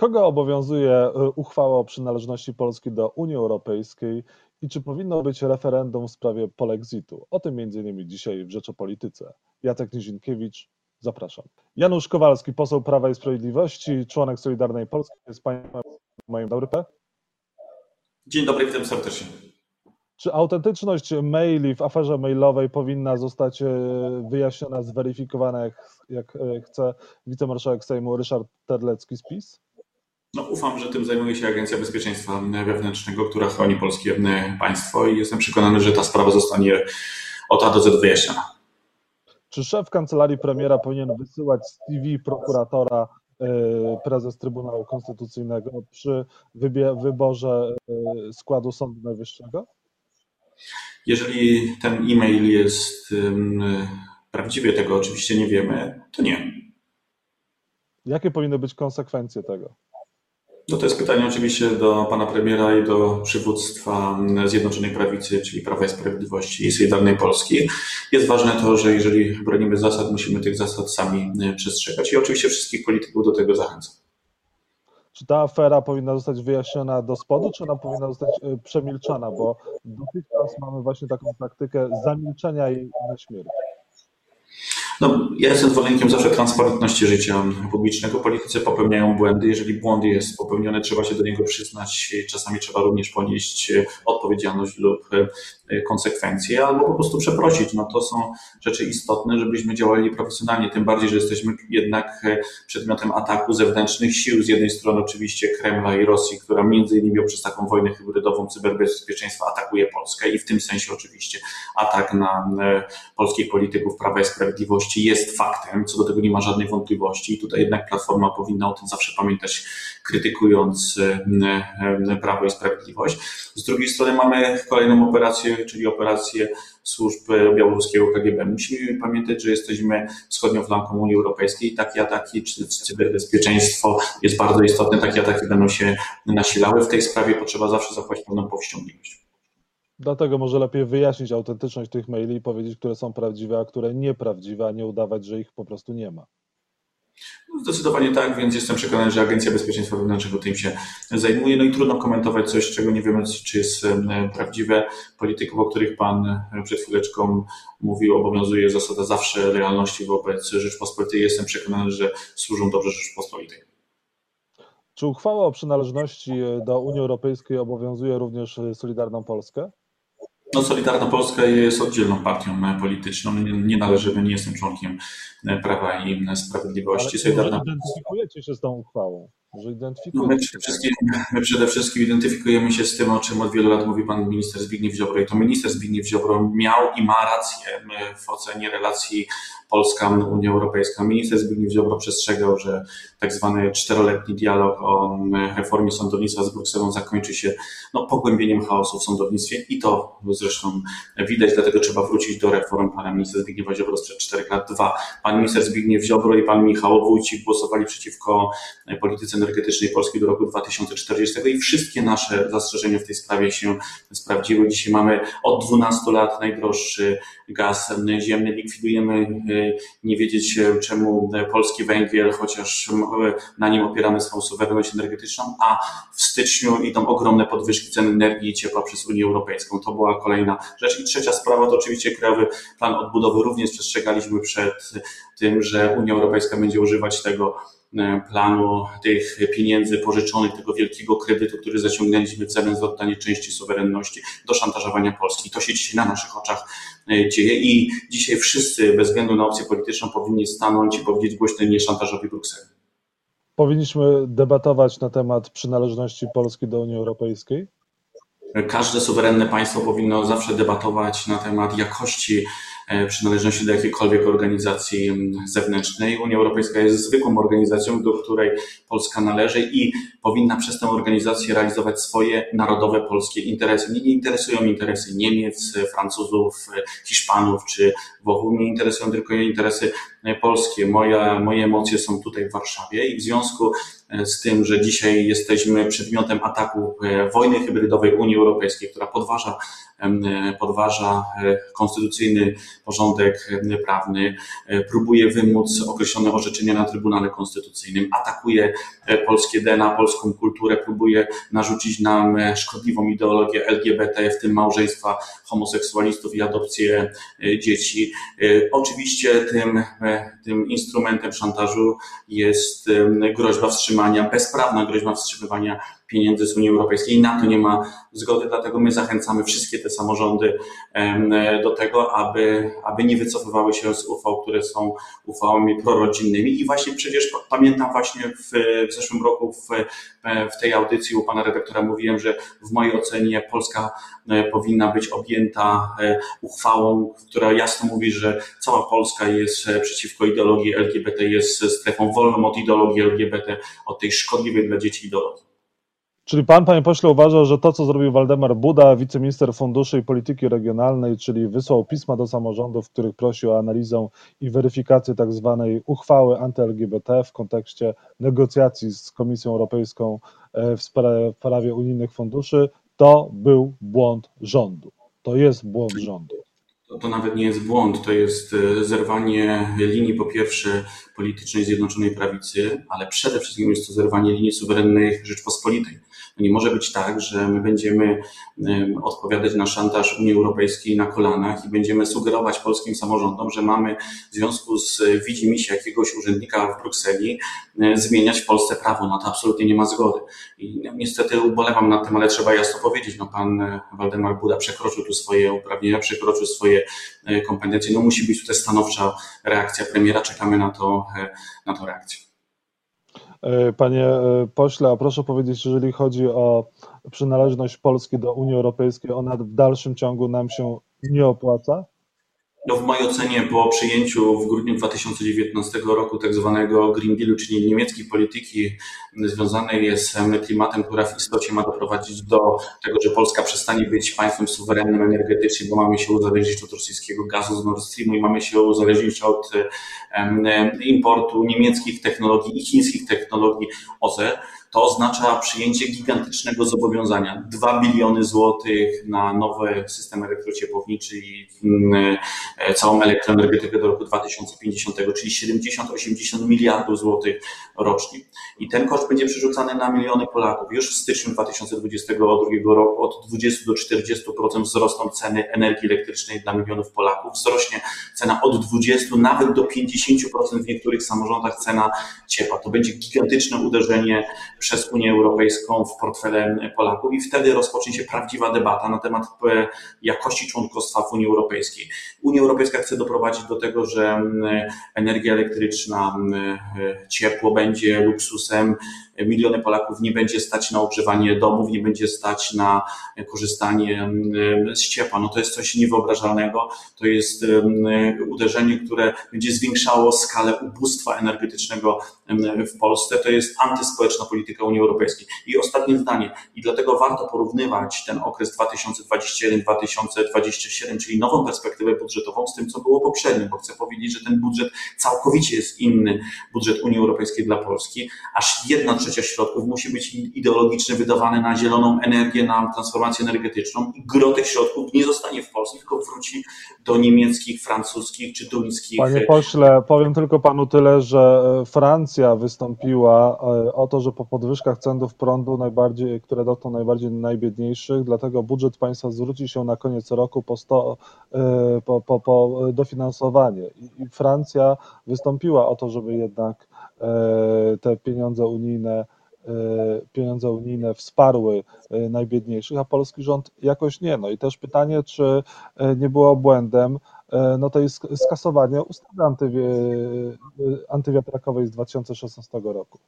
Kogo obowiązuje e, uchwała o przynależności Polski do Unii Europejskiej i czy powinno być referendum w sprawie polexitu? O tym m.in. dzisiaj w Rzeczopolityce. Jacek Nizinkiewicz, zapraszam. Janusz Kowalski, poseł Prawa i Sprawiedliwości, członek Solidarnej Polski, jest Państwa moim dobry P. Dzień dobry, witam serdecznie. Czy autentyczność maili w aferze mailowej powinna zostać e, wyjaśniona, zweryfikowana, jak, jak e, chce wicemarszałek Sejmu Ryszard Terlecki z PiS? No, ufam, że tym zajmuje się Agencja Bezpieczeństwa Wewnętrznego, która chroni polskie państwo i jestem przekonany, że ta sprawa zostanie od A do Z wyjaśniona. Czy szef kancelarii premiera powinien wysyłać CV prokuratora e, prezes Trybunału Konstytucyjnego przy wyborze składu Sądu Najwyższego? Jeżeli ten e-mail jest prawdziwy, tego oczywiście nie wiemy, to nie. Jakie powinny być konsekwencje tego? No to jest pytanie oczywiście do pana premiera i do przywództwa Zjednoczonej Prawicy, czyli Prawa i Sprawiedliwości i Solidarnej Polski. Jest ważne to, że jeżeli bronimy zasad, musimy tych zasad sami przestrzegać i oczywiście wszystkich polityków do tego zachęcam. Czy ta afera powinna zostać wyjaśniona do spodu, czy ona powinna zostać y, przemilczana? Bo dotychczas mamy właśnie taką praktykę zamilczenia jej na śmierć. No, ja jestem zwolennikiem zawsze transparentności życia publicznego. Politycy popełniają błędy. Jeżeli błąd jest popełniony, trzeba się do niego przyznać. Czasami trzeba również ponieść odpowiedzialność lub e, konsekwencje, albo po prostu przeprosić. No, to są rzeczy istotne, żebyśmy działali profesjonalnie. Tym bardziej, że jesteśmy jednak e, przedmiotem ataku zewnętrznych sił. Z jednej strony oczywiście Kremla i Rosji, która między innymi przez taką wojnę hybrydową cyberbezpieczeństwa atakuje Polskę i w tym sensie oczywiście atak na e, polskich polityków Prawa i Sprawiedliwości jest faktem, co do tego nie ma żadnej wątpliwości. I tutaj jednak Platforma powinna o tym zawsze pamiętać, krytykując e, e, Prawo i Sprawiedliwość. Z drugiej strony mamy kolejną operację, czyli operację służb białoruskiego KGB. Musimy pamiętać, że jesteśmy wschodnią flanką Unii Europejskiej i takie ataki, czy cyberbezpieczeństwo jest bardzo istotne, takie ataki będą się nasilały. W tej sprawie potrzeba zawsze zachować pewną powściągliwość. Dlatego może lepiej wyjaśnić autentyczność tych maili i powiedzieć, które są prawdziwe, a które nieprawdziwe, a nie udawać, że ich po prostu nie ma. No, zdecydowanie tak, więc jestem przekonany, że Agencja Bezpieczeństwa Wewnętrznego tym się zajmuje. No i trudno komentować coś, czego nie wiemy, czy jest prawdziwe. Polityków, o których Pan przed chwileczką mówił, obowiązuje zasada zawsze realności wobec Rzeczpospolitej. Jestem przekonany, że służą dobrze Rzeczpospolitej. Czy uchwała o przynależności do Unii Europejskiej obowiązuje również Solidarną Polskę? No, Solidarna Polska jest oddzielną partią polityczną. Nie, nie należy, nie jestem członkiem Prawa i Sprawiedliwości. Ale Solidarna... identyfikujecie się z tą uchwałą? Może no my, przede wszystkim, przede wszystkim identyfikujemy się z tym, o czym od wielu lat mówi pan minister Zbigniew Ziobro. I to minister Zbigniew Ziobro miał i ma rację w ocenie relacji Polska-Unia Europejska. Minister Zbigniew Ziobro przestrzegał, że tak zwany czteroletni dialog o reformie sądownictwa z Brukselą zakończy się no, pogłębieniem chaosu w sądownictwie i to zresztą widać, dlatego trzeba wrócić do reform pana ministra Zbigniewa Ziobro sprzed czterech lat. Dwa, pan minister Zbigniew Ziobro i pan Michał Wójcik głosowali przeciwko polityce energetycznej Polski do roku 2040 i wszystkie nasze zastrzeżenia w tej sprawie się sprawdziły. Dzisiaj mamy od 12 lat najdroższy gaz ziemny, likwidujemy e, nie wiedzieć czemu polski węgiel, chociaż na nim opieramy swoją suwerenność energetyczną, a w styczniu idą ogromne podwyżki cen energii i ciepła przez Unię Europejską. To była kolejna rzecz. I trzecia sprawa to oczywiście Krajowy Plan Odbudowy. Również przestrzegaliśmy przed tym, że Unia Europejska będzie używać tego E, planu tych pieniędzy pożyczonych, tego wielkiego kredytu, który zaciągnęliśmy w zamian za oddanie części suwerenności do szantażowania Polski. To się dzisiaj na naszych oczach e, dzieje i dzisiaj wszyscy, bez względu na opcję polityczną, powinni stanąć i powiedzieć głośno nie szantażowi Brukseli. Powinniśmy debatować na temat przynależności Polski do Unii Europejskiej? Każde suwerenne państwo powinno zawsze debatować na temat jakości E, przynależności do jakiejkolwiek organizacji zewnętrznej. Unia Europejska jest zwykłą organizacją, do której Polska należy i powinna przez tę organizację realizować swoje narodowe polskie interesy. Nie, nie interesują interesy Niemiec, Francuzów, Hiszpanów czy Włochów, mnie interesują tylko interesy polskie. Moja, moje emocje są tutaj w Warszawie i w związku z tym, że dzisiaj jesteśmy przedmiotem ataku wojny hybrydowej Unii Europejskiej, która podważa podważa e, konstytucyjny porządek prawny, e, próbuje wymóc określone orzeczenia na Trybunale Konstytucyjnym, atakuje e, polskie DNA, polską kulturę, próbuje narzucić nam szkodliwą ideologię LGBT, w tym małżeństwa homoseksualistów i adopcję dzieci. Oczywiście tym, tym instrumentem szantażu jest groźba wstrzymania, bezprawna groźba wstrzymywania pieniędzy z Unii Europejskiej. Na to nie ma zgody, dlatego my zachęcamy wszystkie te samorządy do tego, aby, aby nie wycofywały się z uchwał, które są uchwałami prorodzinnymi. I właśnie przecież pamiętam właśnie w, w zeszłym roku w, w tej audycji u pana redaktora mówiłem, że w mojej ocenie Polska e, powinna być objęta e, uchwałą, która jasno mówi, że cała Polska jest e, przeciwko ideologii LGBT, jest strefą wolną od ideologii LGBT, od tej szkodliwej dla dzieci ideologii. Czyli pan, panie pośle, uważa, że to, co zrobił Waldemar Buda, wiceminister funduszy i polityki regionalnej, czyli wysłał pisma do samorządów, w których prosił o analizę i weryfikację tak zwanej uchwały anty-LGBT w kontekście negocjacji z Komisją Europejską e, w sprawie unijnych funduszy, to był błąd rządu. To jest błąd rządu. To, nawet nie jest błąd, to jest e, zerwanie linii po pierwsze politycznej Zjednoczonej Prawicy, ale przede wszystkim jest to zerwanie linii suwerennej Rzeczpospolitej nie może być tak, że my będziemy odpowiadać na szantaż Unii Europejskiej na kolanach i będziemy sugerować polskim samorządom, że mamy w związku z widzimisię jakiegoś urzędnika w Brukseli zmieniać w Polsce prawo. Na to absolutnie nie ma zgody. I niestety ubolewam nad tym, ale trzeba jasno powiedzieć, no pan e, Waldemar Buda przekroczył tu swoje uprawnienia, przekroczył swoje e, kompetencje. No musi być tutaj stanowcza reakcja premiera. Czekamy na to, e, na to reakcję. E, panie e, pośle, a proszę powiedzieć, jeżeli chodzi o przynależność Polski do Unii Europejskiej, ona w dalszym ciągu nam się nie opłaca? No w mojej ocenie po przyjęciu w grudniu 2019 roku tak zwanego Green Dealu, czyli niemieckiej polityki związanej z klimatem, która w istocie ma doprowadzić do tego, że Polska przestanie być państwem suwerennym energetycznie, bo mamy się uzależnić od rosyjskiego gazu z Nord Streamu i mamy się uzależnić od importu niemieckich technologii i chińskich technologii OZE to oznacza przyjęcie gigantycznego zobowiązania. 2 biliony złotych na nowy system elektrociepłowniczy i mm, e, całą elektroenergetykę do roku 2050, czyli 70-80 miliardów złotych rocznie. I ten koszt będzie przerzucany na miliony Polaków. Już w styczniu 2022 roku od 20 do 40% wzrosną ceny energii elektrycznej dla milionów Polaków. Wzrośnie cena od 20 nawet do 50% w niektórych samorządach cena ciepła. To będzie gigantyczne uderzenie przez Unię Europejską w portfele Polaków i wtedy rozpocznie się prawdziwa debata na temat e, jakości członkostwa w Unii Europejskiej. Unia Europejska chce doprowadzić do tego, że energia elektryczna, ciepło będzie luksusem, miliony Polaków nie będzie stać na ogrzewanie domów, nie będzie stać na korzystanie z ciepła. No to jest coś niewyobrażalnego. To jest uderzenie, które będzie zwiększało skalę ubóstwa energetycznego w Polsce. To jest antyspołeczna polityka Unii Europejskiej. I ostatnie zdanie. I dlatego warto porównywać ten okres 2021-2027, czyli nową perspektywę budżetową z tym, co było poprzednim, bo chcę powiedzieć, że ten budżet całkowicie jest inny, budżet Unii Europejskiej dla Polski. Aż jedna trzecia środków musi być ideologicznie wydawane na zieloną energię, na transformację energetyczną i gro tych środków nie zostanie w Polsce, tylko wróci do niemieckich, francuskich czy duńskich. Panie pośle, powiem tylko panu tyle, że e, Francja wystąpiła e, o to, że po podwyżkach cenów prądu najbardziej, które dotkną najbardziej najbiedniejszych, dlatego budżet państwa zwróci się na koniec roku po, sto, e, po, po, po dofinansowanie. I Francja wystąpiła o to, żeby jednak E, te pieniądze unijne, pieniądze unijne wsparły najbiedniejszych, a polski rząd jakoś nie. No i też pytanie, czy nie było błędem no to jest skasowanie ustawy antywiatrakowej z 2016 roku.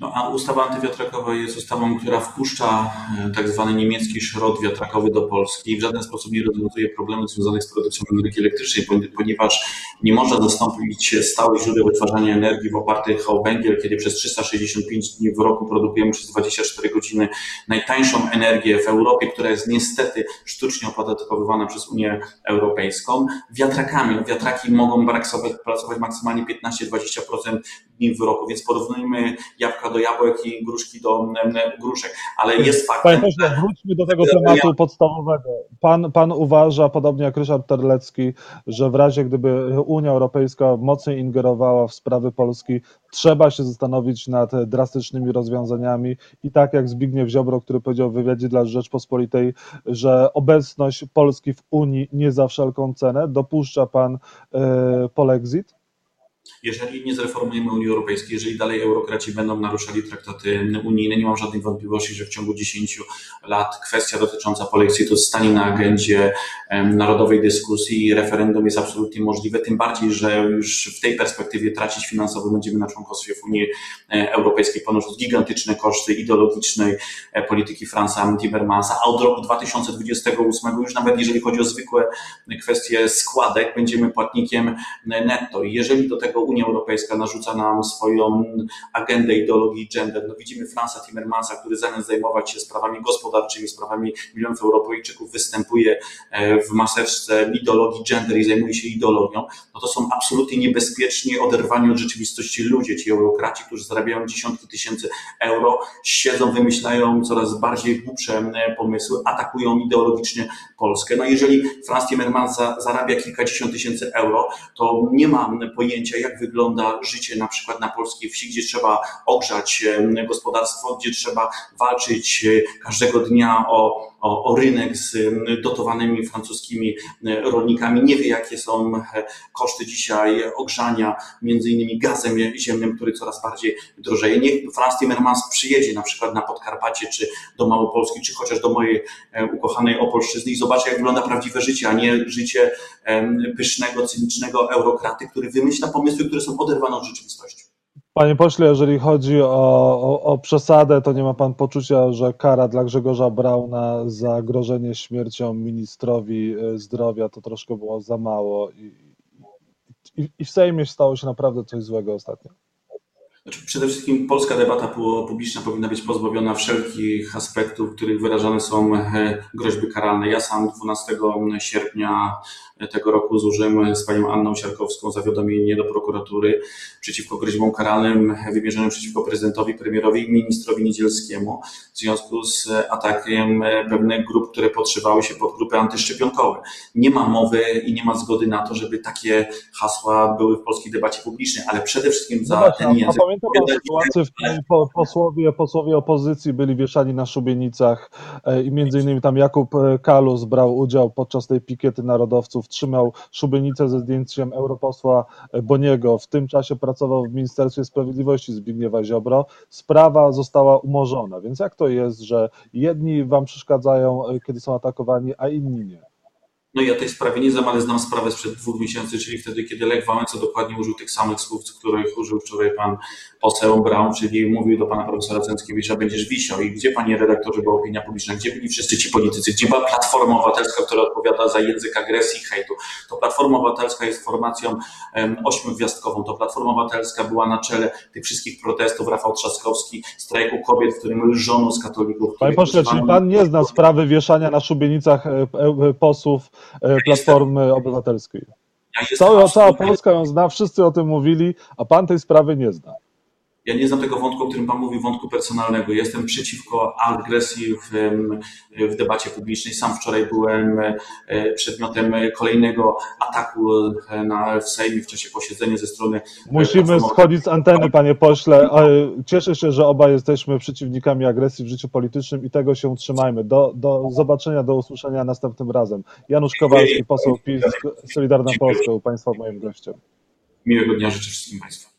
No a ustawa antywiatrakowa jest ustawą, która wpuszcza e, tak zwany niemiecki szrot wiatrakowy do Polski i w żaden sposób nie rozwiązuje problemów związanych z produkcją energii elektrycznej, ponieważ nie można zastąpić stałych źródeł wytwarzania energii w opartych o węgiel, kiedy przez 365 dni w roku produkujemy przez 24 godziny najtańszą energię w Europie, która jest niestety sztucznie opodatkowywana przez Unię Europejską, wiatrakami. No, wiatraki mogą pracować maksymalnie 15-20% dni w roku, więc porównujmy jabłka do jabłek i gruszki do gruszek. Ale jest faktem. Panie pośle, wróćmy do tego tematu podstawowego. Pan, pan uważa, podobnie jak Ryszard Terlecki, że w razie gdyby Unia Europejska mocniej ingerowała w sprawy Polski, trzeba się zastanowić nad drastycznymi rozwiązaniami i tak jak Zbigniew Ziobro, który powiedział w wywiadzie dla Rzeczpospolitej, że obecność Polski w Unii nie za wszelką cenę, dopuszcza pan e, polexit? Jeżeli nie zreformujemy Unii Europejskiej, jeżeli dalej eurokraci będą naruszali traktaty unijne, nie mam żadnych wątpliwości, że w ciągu 10 lat kwestia dotycząca polexitu stanie na agendzie narodowej dyskusji i referendum jest absolutnie możliwe, tym bardziej, że już w tej perspektywie tracić finansowo będziemy na członkostwie w Unii e, Europejskiej, ponosząc gigantyczne koszty ideologicznej e, polityki Franza Timmermansa, a od roku 2028 już nawet jeżeli chodzi o zwykłe kwestie składek, będziemy płatnikiem netto. I jeżeli do tego Unia Europejska narzuca nam swoją agendę ideologii gender. No widzimy Franza Timmermansa, który zamiast zajmować się sprawami gospodarczymi, sprawami milionów Europejczyków, występuje e, w maseczce ideologii gender i zajmuje się ideologią. No to są absolutnie niebezpieczni, oderwani od rzeczywistości ludzie, ci eurokraci, którzy zarabiają dziesiątki tysięcy euro, siedzą, wymyślają coraz bardziej głupsze e, pomysły, atakują ideologicznie Polskę. No jeżeli Franz Timmermans zarabia kilkadziesiąt tysięcy euro, to nie ma pojęcia, jak wygląda życie na przykład na polskiej wsi, gdzie trzeba ogrzać gospodarstwo, gdzie trzeba walczyć e, każdego dnia o, o, o rynek z dotowanymi francuskimi rolnikami. Nie wie, jakie są e, koszty dzisiaj ogrzania, między innymi gazem ziemnym, który coraz bardziej drożeje. Niech Franz Timmermans przyjedzie na przykład na Podkarpacie, czy do Małopolski, czy chociaż do mojej e, ukochanej Opolszczyzny i zobaczy, jak wygląda prawdziwe życie, a nie życie pysznego, cynicznego eurokraty, który wymyśla pomysły, które są oderwane od rzeczywistości. Panie pośle, jeżeli chodzi o, o, o, przesadę, to nie ma pan poczucia, że kara dla Grzegorza Brauna za grożenie śmiercią ministrowi e, zdrowia to troszkę było za mało i, i, i w Sejmie stało się naprawdę coś złego ostatnio? Znaczy, przede wszystkim polska debata publiczna powinna być pozbawiona wszelkich aspektów, w których wyrażane są e, groźby karalne. Ja sam 12 sierpnia tego roku złożyłem z panią Anną Siarkowską zawiadomienie do prokuratury przeciwko groźbom karalnym wymierzonym przeciwko prezydentowi, premierowi i ministrowi Niedzielskiemu w związku z atakiem pewnych grup, które podszywały się pod grupy antyszczepionkowe. Nie ma mowy i nie ma zgody na to, żeby takie hasła były w polskiej debacie publicznej, ale przede wszystkim za no ten język. Pamiętam sytuację, w której posłowie, posłowie opozycji byli wieszani na szubienicach e, i między innymi tam Jakub e, Kalus brał udział podczas tej pikiety narodowców trzymał szubienicę ze zdjęciem europosła Boniego. W tym czasie pracował w Ministerstwie Sprawiedliwości Zbigniewa Ziobro. Sprawa została umorzona. Więc jak to jest, że jedni wam przeszkadzają, kiedy są atakowani, a inni nie? No ja tej sprawie nie znam, ale znam sprawę sprzed dwóch miesięcy, czyli wtedy, kiedy Lech Wałęsa dokładnie użył tych samych słów, których użył wczoraj pan poseł Braun, czyli mówił do pana profesora Cęckiewicza, będziesz wisiał. I gdzie, panie redaktorze, była opinia publiczna? Gdzie byli wszyscy ci politycy? Gdzie była Platforma Obywatelska, która odpowiada za język agresji i hejtu? To Platforma Obywatelska jest formacją um, ośmiogwiazdkową. To Platforma Obywatelska była na czele tych wszystkich protestów. Rafał Trzaskowski, strajku kobiet, w którym lżono z katolików. Panie pośle, czyli pan nie zna sprawy wieszania na szubienicach e, e, posłów Platformy Obywatelskiej. Cała, cała Polska ją zna, wszyscy o tym mówili, a pan tej sprawy nie zna. Ja nie znam tego wątku, o którym Pan mówi, wątku personalnego. Jestem przeciwko agresji w, w debacie publicznej. Sam wczoraj byłem e, przedmiotem kolejnego ataku na, w Sejmie w czasie posiedzenia ze strony. Musimy schodzić z anteny, panie pośle. Cieszę się, że oba jesteśmy przeciwnikami agresji w życiu politycznym i tego się trzymajmy. Do, do zobaczenia, do usłyszenia następnym razem. Janusz Kowalski, poseł PiS, Solidarna Polska, Państwa moim gościem. Miłego dnia życzę wszystkim Państwu.